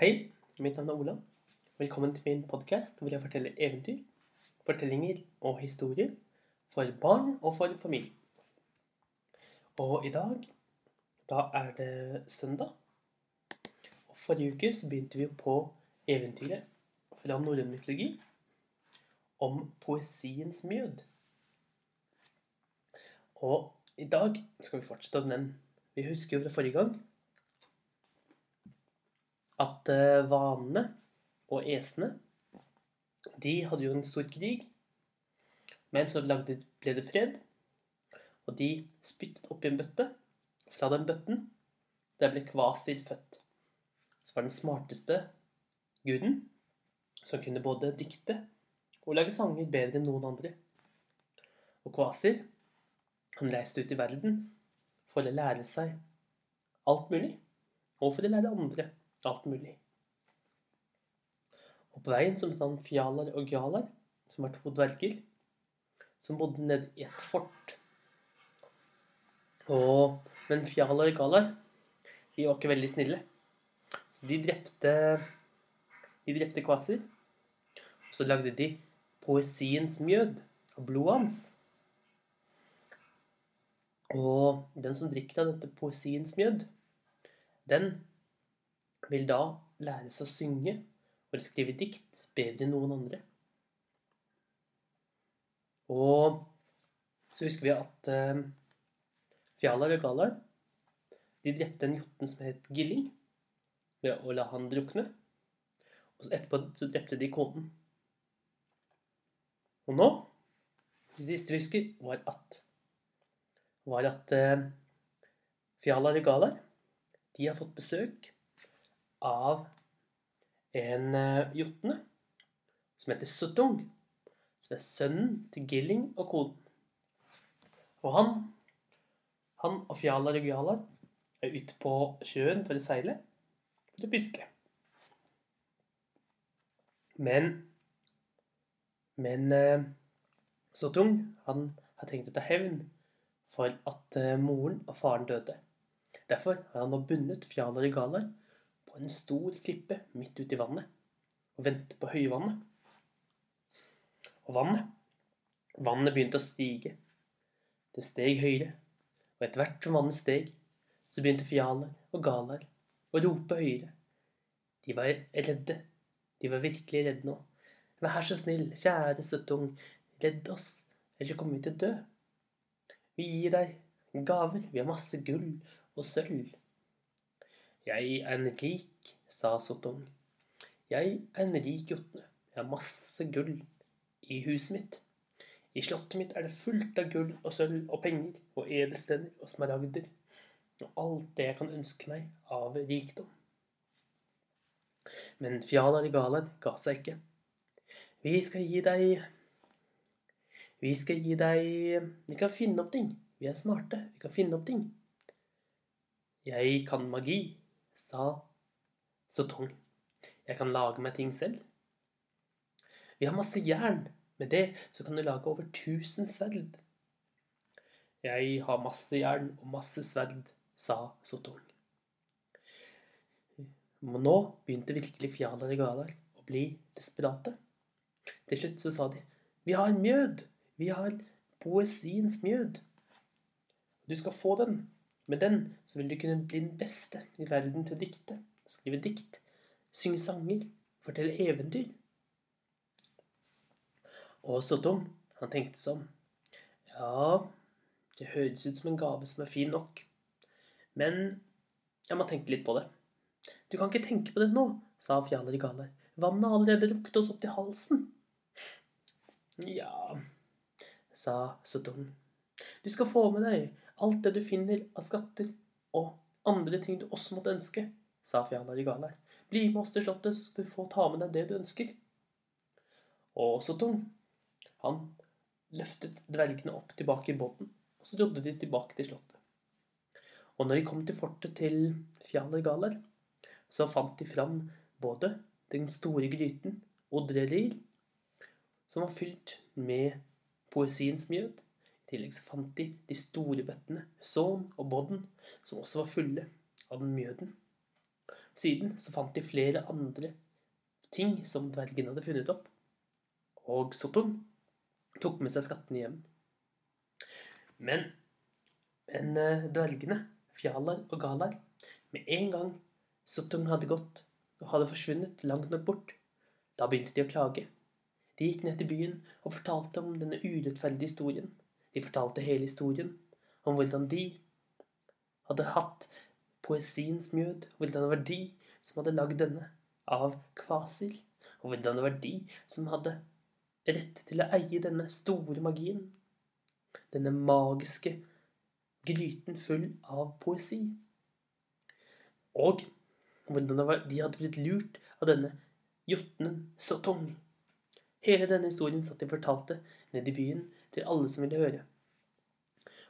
Hei, mitt navn er Ola. Velkommen til min podkast hvor jeg forteller eventyr, fortellinger og historier for barn og for familie. Og i dag, da er det søndag. Og forrige uke så begynte vi på eventyret fra norrøn mytologi om poesiens mjød. Og i dag skal vi fortsette om den. Vi husker jo fra forrige gang at eh, vanene og esene de hadde jo en stor krig. Men så ble det fred, og de spyttet oppi en bøtte. Fra den bøtten der ble Kvasir født. Så var den smarteste guden som kunne både dikte og lage sanger bedre enn noen andre. Og Kvasir han reiste ut i verden for å lære seg alt mulig, og for å lære andre alt mulig. Og på veien så møtte han Fjalar og Gjalar, som var to dverger, som bodde nede i et fort. Og, men Fjalar og Gjalar de var ikke veldig snille. Så de drepte De drepte Kvasir. Og så lagde de poesiens mjød av blodet hans. Og den som drikker av dette poesiens mjød, den vil da lære seg å synge og skrive dikt bedre enn noen andre. Og så husker vi at eh, Fjalar og Galar de drepte en jotun som het Gilling, ved å la han drukne. Og så etterpå så drepte de konen. Og nå, det siste vi husker, var at var at eh, Fjalar og Galar de har fått besøk av en uh, jotne som heter Suttung, som er sønnen til Gilling og koden. Og han, han og Fjalar og Gjalar er ute på sjøen for å seile, for å fiske. Men Men uh, Suttung, han har tenkt å ta hevn for at uh, moren og faren døde. Derfor har han nå bundet og Galar på en stor klippe midt ute i vannet og vente på høyvannet. Og vannet Vannet begynte å stige. Det steg høyere, og etter hvert som vannet steg, så begynte fjaler og galaer å rope høyere. De var redde. De var virkelig redde nå. Vær så snill, kjære Søttung, redd oss, ellers kommer vi til å dø. Vi gir deg gaver. Vi har masse gull og sølv. Jeg er en rik, sa Sotong. Jeg er en rik jotne. Jeg har masse gull i huset mitt. I slottet mitt er det fullt av gull og sølv og penger og edelstener og smaragder og alt det jeg kan ønske meg av rikdom. Men Fjalar Galar ga seg ikke. Vi skal gi deg Vi skal gi deg Vi kan finne opp ting. Vi er smarte. Vi kan finne opp ting. Jeg kan magi, sa Sotong. Jeg kan lage meg ting selv. Vi har masse jern. Med det så kan du lage over tusen sverd. Jeg har masse jern og masse sverd, sa Sotong. Nå begynte virkelig Fjalar og Galar å bli desperate. Til slutt så sa de Vi har en mjød. Vi har poesiens mjød. Du skal få den. Med den så vil du kunne bli den beste i verden til å dikte, skrive dikt, synge sanger, fortelle eventyr. Og Sottom, han tenkte sånn Ja, det høres ut som en gave som er fin nok, men jeg må tenke litt på det. Du kan ikke tenke på det nå, sa Fjaler Galar. Vannet har allerede rukket oss opp til halsen. Ja, sa Sottom. Du skal få med deg alt det du finner av skatter og andre ting du også måtte ønske, sa Fjalar i Galar. Bli med oss til slottet, så skal du få ta med deg det du ønsker. Og Sottung, han løftet dvergene opp tilbake i båten, og så rodde de tilbake til slottet. Og når de kom til fortet til Fjalar Galar, så fant de fram både den store gryten odrerir, som var fylt med poesiens mjød, tillegg så fant de de store bøttene, Saun og Bodden, som også var fulle av den mjøden. Siden så fant de flere andre ting som dvergene hadde funnet opp. Og Sottung tok med seg skattene hjem. Men, men eh, dvergene, Fjalar og Galar, med en gang Sottung hadde gått og hadde forsvunnet langt nok bort, da begynte de å klage. De gikk ned til byen og fortalte om denne urettferdige historien. De fortalte hele historien om hvordan de hadde hatt poesiens mjød, hvordan det var de som hadde lagd denne av kvasir, og hvordan det var de som hadde rett til å eie denne store magien, denne magiske gryten full av poesi. Og hvordan var, de hadde blitt lurt av denne jotnen Sotong. Hele denne historien satt de fortalte ned i byen til alle som ville høre.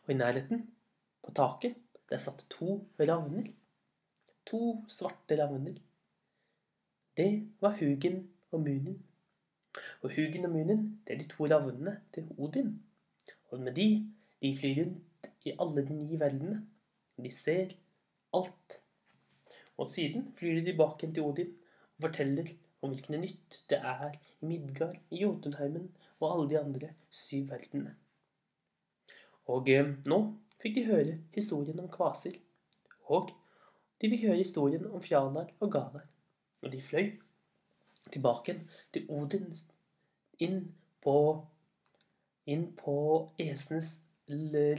Og i nærheten, på taket, der satt to ravner. To svarte ravner. Det var Hugen og Munin. Og Hugen og Munin, det er de to ravnene til Odin. Og med de, de flyr rundt i alle de ni verdenene. De ser alt. Og siden flyr de tilbake til Odin og forteller om hvilken nytt det er i Midgard, i Jotunheimen og alle de andre syv verdenene. Og eh, nå fikk de høre historien om Kvasir. Og de fikk høre historien om Fjalar og Galar. Og de fløy tilbake til Odin inn på inn på esenes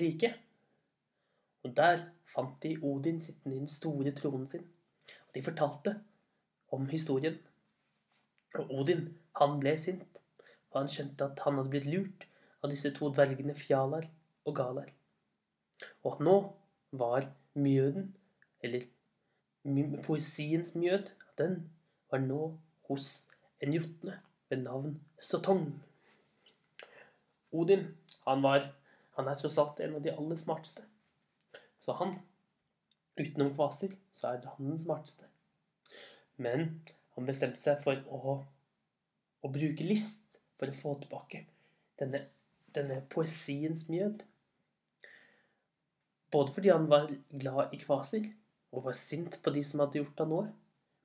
rike. Og der fant de Odin sittende i den store tronen sin. Og de fortalte om historien. Og Odin, han ble sint, for han skjønte at han hadde blitt lurt av disse to dvergene Fjalar og Galar og at nå var mjøden, eller poesiens mjød, den var nå hos en jotne ved navn Sotong. Odin, han var han er tross alt en av de aller smarteste. Så han, utenom kvaser, så er han den smarteste. Men han bestemte seg for å, å bruke list for å få tilbake denne, denne poesiens mjød. Både fordi han var glad i kvaser og var sint på de som hadde gjort han noe,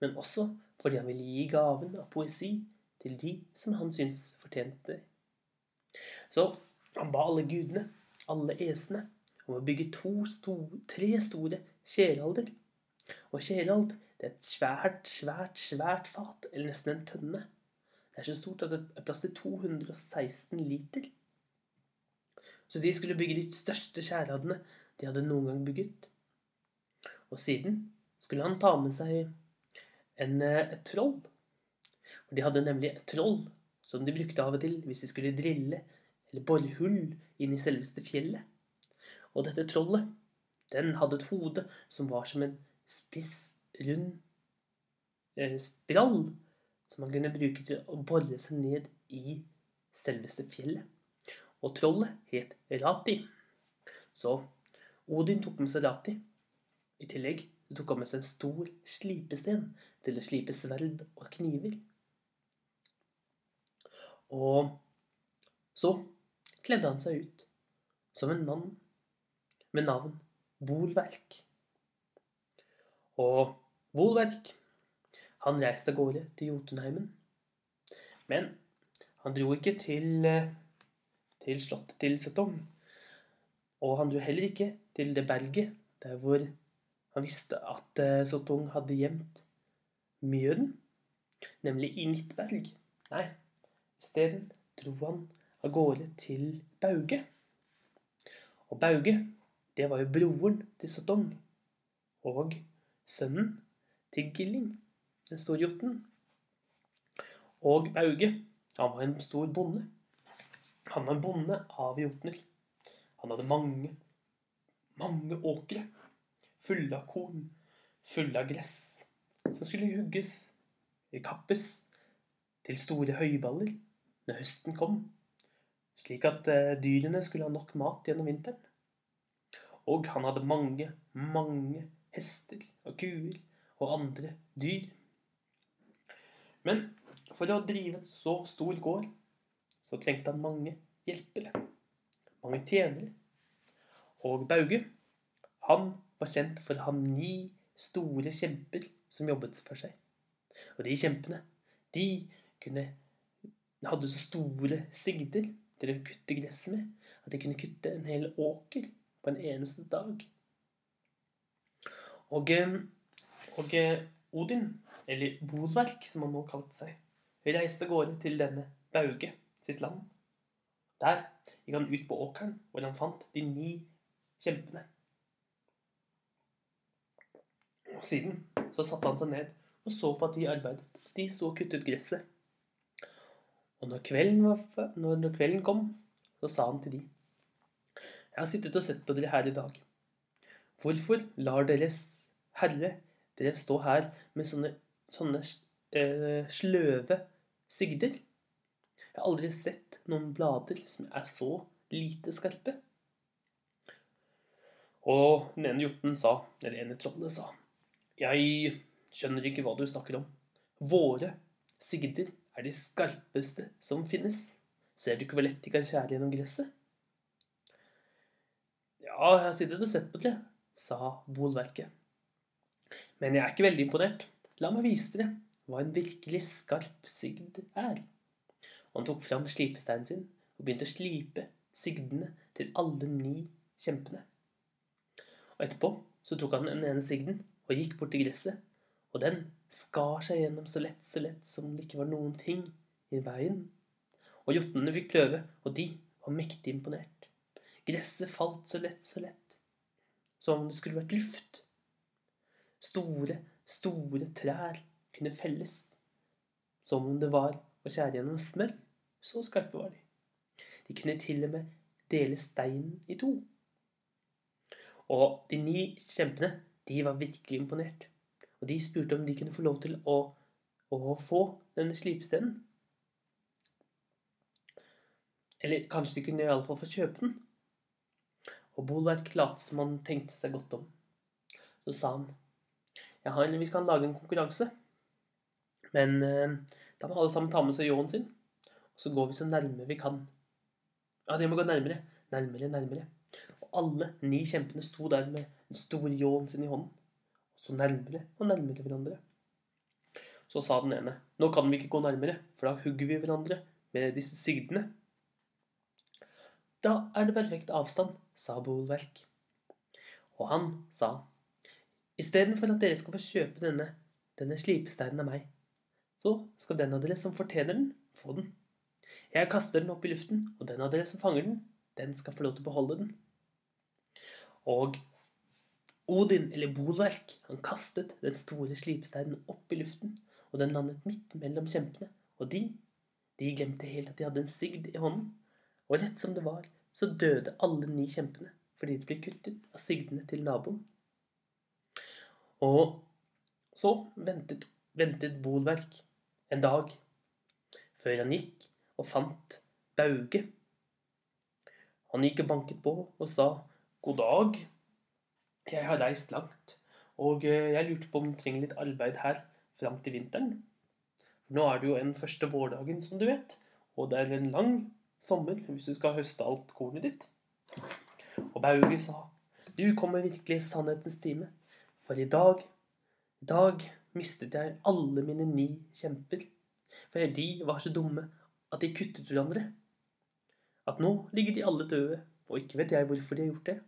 men også fordi han ville gi gaven av poesi til de som han syntes fortjente. Så han ba alle gudene, alle esene, om å bygge to store, tre store kjelalder. Og kjelald det er et svært, svært, svært fat, eller nesten en tønne. Det er så stort at det er plass til 216 liter. Så de skulle bygge de største skjæradene de hadde noen gang bygget. Og siden skulle han ta med seg en, eh, et troll. For de hadde nemlig et troll som de brukte av og til hvis de skulle drille eller bore hull inn i selveste fjellet. Og dette trollet, den hadde et hode som var som en spiss, rund sprall som man kunne bruke til å bore seg ned i selveste fjellet. Og trollet het Rati. Så Odin tok med seg Rati. I tillegg tok han med seg en stor slipesten til å slipe sverd og kniver. Og så kledde han seg ut som en mann med navn Bolverk. Og Bolverk, han reiste av gårde til Jotunheimen. Men han dro ikke til, eh, til slottet til Setong. Og han dro heller ikke til det berget der hvor han visste at uh, Sotong hadde gjemt mjøden, nemlig i Nittberg. Nei, isteden dro han av gårde til Bauge. Og Bauge, det var jo broren til Sotong. Og sønnen til Gilling, den store jotten. Og Bauge, han var en stor bonde. Han var en bonde av jotner. Han hadde mange, mange åkre fulle av korn, fulle av gress, som skulle hugges, kappes, til store høyballer når høsten kom, slik at eh, dyrene skulle ha nok mat gjennom vinteren. Og han hadde mange, mange hester og kuer og andre dyr. Men for å drive et så stor gård, så trengte han mange hjelpere mange tjenere. Og Bauge, han var kjent for å ha ni store kjemper som jobbet for seg. Og de kjempene, de kunne, hadde så store sigder til å kutte gresset med at de kunne kutte en hel åker på en eneste dag. Og, eh, og Odin, eller Bolverk som han nå kalte seg, reiste av gårde til denne Bauge sitt land. Der gikk han ut på åkeren, hvor han fant de ni kjempene. Og siden så satte han seg ned og så på at de arbeidet. De sto og kuttet gresset. Og når kvelden, var, når kvelden kom, så sa han til de Jeg har sittet og sett på dere her i dag. Hvorfor lar deres herre dere står her med sånne, sånne eh, sløve sigder? Jeg har aldri sett noen blader som er så lite skarpe. Og den ene hjorten sa, eller ene trollet sa, jeg skjønner ikke hva du snakker om. Våre sigder er de skarpeste som finnes. Ser du ikke hvor lett de kan skjære gjennom gresset? Ja, jeg har sittet og sett på det, sa bolverket. Men jeg er ikke veldig imponert. La meg vise dere hva en virkelig skarp sigd er. Og han tok fram slipesteinen sin og begynte å slipe sigdene til alle ni kjempene. Og etterpå så tok han den ene sigden og gikk bort til gresset, og den skar seg gjennom så lett, så lett som det ikke var noen ting i veien. Og jotnene fikk prøve, og de var mektig imponert. Gresset falt så lett, så lett, som om det skulle vært luft. Store, store trær kunne felles, som om det var å skjære gjennom smør. Så skarpe var de. De kunne til og med dele steinen i to. Og de ni kjempene, de var virkelig imponert. Og de spurte om de kunne få lov til å, å få denne slipestenen. Eller kanskje de kunne iallfall få kjøpe den. Og Bolverk lot som han tenkte seg godt om. Så sa han ja, vi skal lage en konkurranse. Men eh, da må alle sammen ta med seg ljåen sin. Og så går vi så nærme vi kan. Ja, de må gå nærmere. Nærmere, nærmere. Og alle ni kjempene sto der med den store ljåen sin i hånden. Og så nærmere og nærmere hverandre. Så sa den ene Nå kan vi ikke gå nærmere, for da hugger vi hverandre med disse sigdene. Da er det perfekt avstand, sa Bolverk. Og han sa Istedenfor at dere skal få kjøpe denne, denne slipesteinen av meg, så skal den av dere som fortjener den, få den. Jeg kaster den opp i luften, og den av dere som fanger den, den skal få lov til å beholde den. Og Odin, eller Bolverk, han kastet den store slipsteinen opp i luften, og den landet midt mellom kjempene. Og de, de glemte helt at de hadde en sigd i hånden. Og rett som det var, så døde alle ni kjempene fordi de ble kuttet av sigdene til naboen. Og så ventet, ventet Bolverk en dag før han gikk og fant Bauge. Han gikk og banket på og sa god dag. Jeg har reist langt, og eh, jeg lurte på om du trenger litt arbeid her fram til vinteren. For nå er det jo en første vårdagen, som du vet, og det er en lang sommer hvis du skal høste alt kornet ditt. Og Bauge sa du kommer virkelig i sannhetens time, for i dag, i dag mistet jeg alle mine ni kjemper. For de var så dumme at de kuttet hverandre. At nå ligger de alle døde, og ikke vet jeg hvorfor de har gjort det.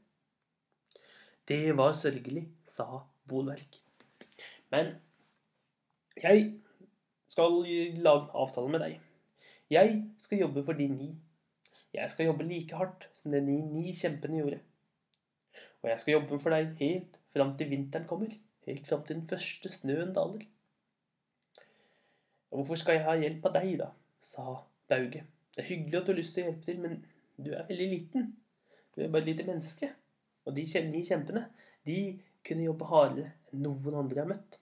Det var sørgelig, sa Bolverk. Men jeg skal lage en avtale med deg. Jeg skal jobbe for de ni. Jeg skal jobbe like hardt som de ni, ni kjempene gjorde. Og jeg skal jobbe for deg helt fram til vinteren kommer. Helt fram til den første snøen daler. Hvorfor skal jeg ha hjelp av deg, da? sa Bauge. Det er hyggelig at du har lyst til å hjelpe til, men du er veldig liten. Du er bare et lite menneske. Og de ni kjempene, de kunne jobbe hardere enn noen andre jeg har møtt.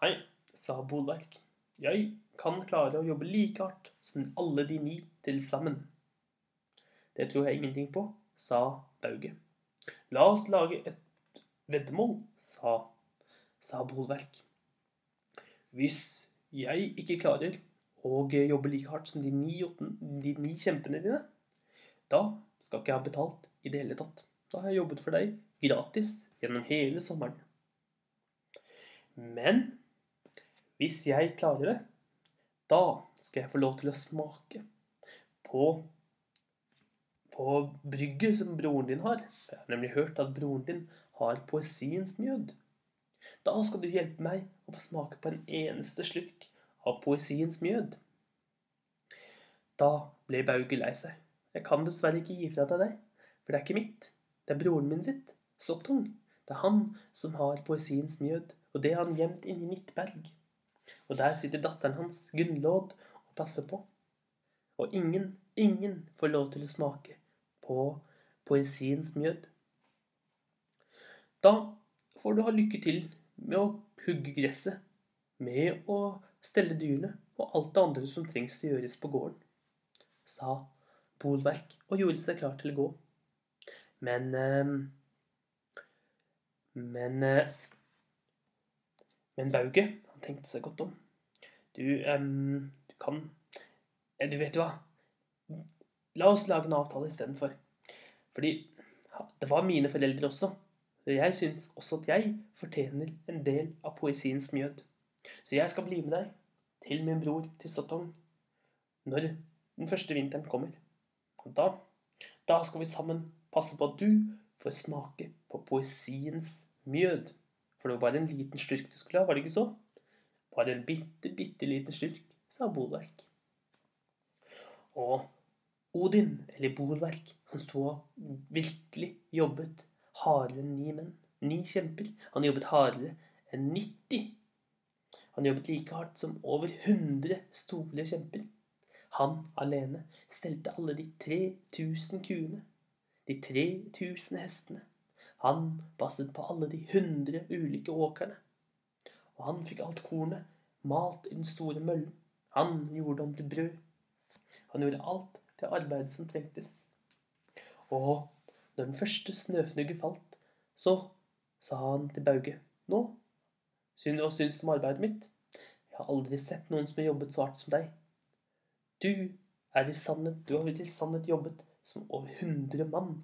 Nei, sa Bolverk. Jeg kan klare å jobbe like hardt som alle de ni til sammen. Det tror jeg ingenting på, sa Bauge. La oss lage et veddemål, sa, sa Bolverk. Hvis jeg ikke klarer å jobbe like hardt som de ni, de ni kjempene dine, da skal ikke jeg ha betalt i det hele tatt. Da har jeg jobbet for deg gratis gjennom hele sommeren. Men hvis jeg klarer det, da skal jeg få lov til å smake på på brygget som broren din har. Jeg har nemlig hørt at broren din har poesiens mjød. Da skal du hjelpe meg å få smake på en eneste slurk av poesiens mjød. Da ble Bauge lei seg. Jeg kan dessverre ikke gi fra deg det, for det er ikke mitt. Det er broren min sitt. Sottung. Det er han som har poesiens mjød, og det har han gjemt inni Nittberg. Og der sitter datteren hans, Gunnlod, og passer på. Og ingen, ingen får lov til å smake på poesiens mjød. Da får du ha lykke til med å hugge gresset, med å stelle dyrene og alt det andre som trengs å gjøres på gården, sa Bolverk og gjorde seg klar til å gå. Men eh, Men eh, Men Bauge, han tenkte seg godt om. Du, um, du kan Du vet hva? La oss lage en avtale istedenfor. Fordi det var mine foreldre også. Så jeg syns også at jeg fortjener en del av poesiens mjød. Så jeg skal bli med deg til min bror til Sottong når den første vinteren kommer. Og da, da skal vi sammen passe på at du får smake på poesiens mjød. For det var bare en liten slurk du skulle ha, var det ikke så? Bare en bitte, bitte liten slurk, sa Bolverk. Og Odin, eller Bolverk, han sto og virkelig jobbet hardere enn ni menn. Ni kjemper. Han jobbet hardere enn 90. Han jobbet like hardt som over 100 store kjemper. Han alene stelte alle de 3000 kuene, de 3000 hestene. Han passet på alle de 100 ulike åkrene. Og han fikk alt kornet malt i den store møllen. Han gjorde om til brød. Han gjorde alt det arbeidet som trengtes. Og når den første snøfnugget falt, så sa han til Bauge Nå, hva syns du om arbeidet mitt? Jeg har aldri sett noen som har jobbet så hardt som deg. Du er i sannhet, du har i sannhet jobbet som over 100 mann.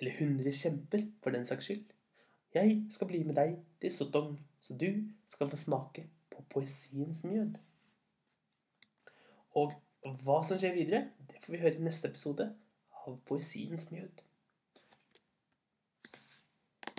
Eller 100 kjemper, for den saks skyld. Jeg skal bli med deg til Sotong, så du skal få smake på poesiens mjød. Og hva som skjer videre, det får vi høre i neste episode av Poesiens mjød.